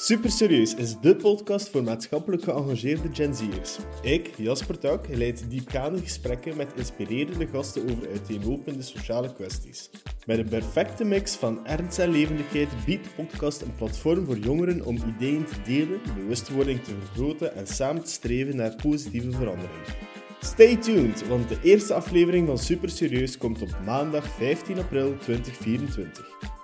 Super Serieus is de podcast voor maatschappelijk geëngageerde Gen Z'ers. Ik, Jasper Tak, leid diepgaande gesprekken met inspirerende gasten over uiteenlopende sociale kwesties. Met een perfecte mix van ernst en levendigheid biedt de podcast een platform voor jongeren om ideeën te delen, bewustwording te vergroten en samen te streven naar positieve verandering. Stay tuned, want de eerste aflevering van Super Serieus komt op maandag 15 april 2024.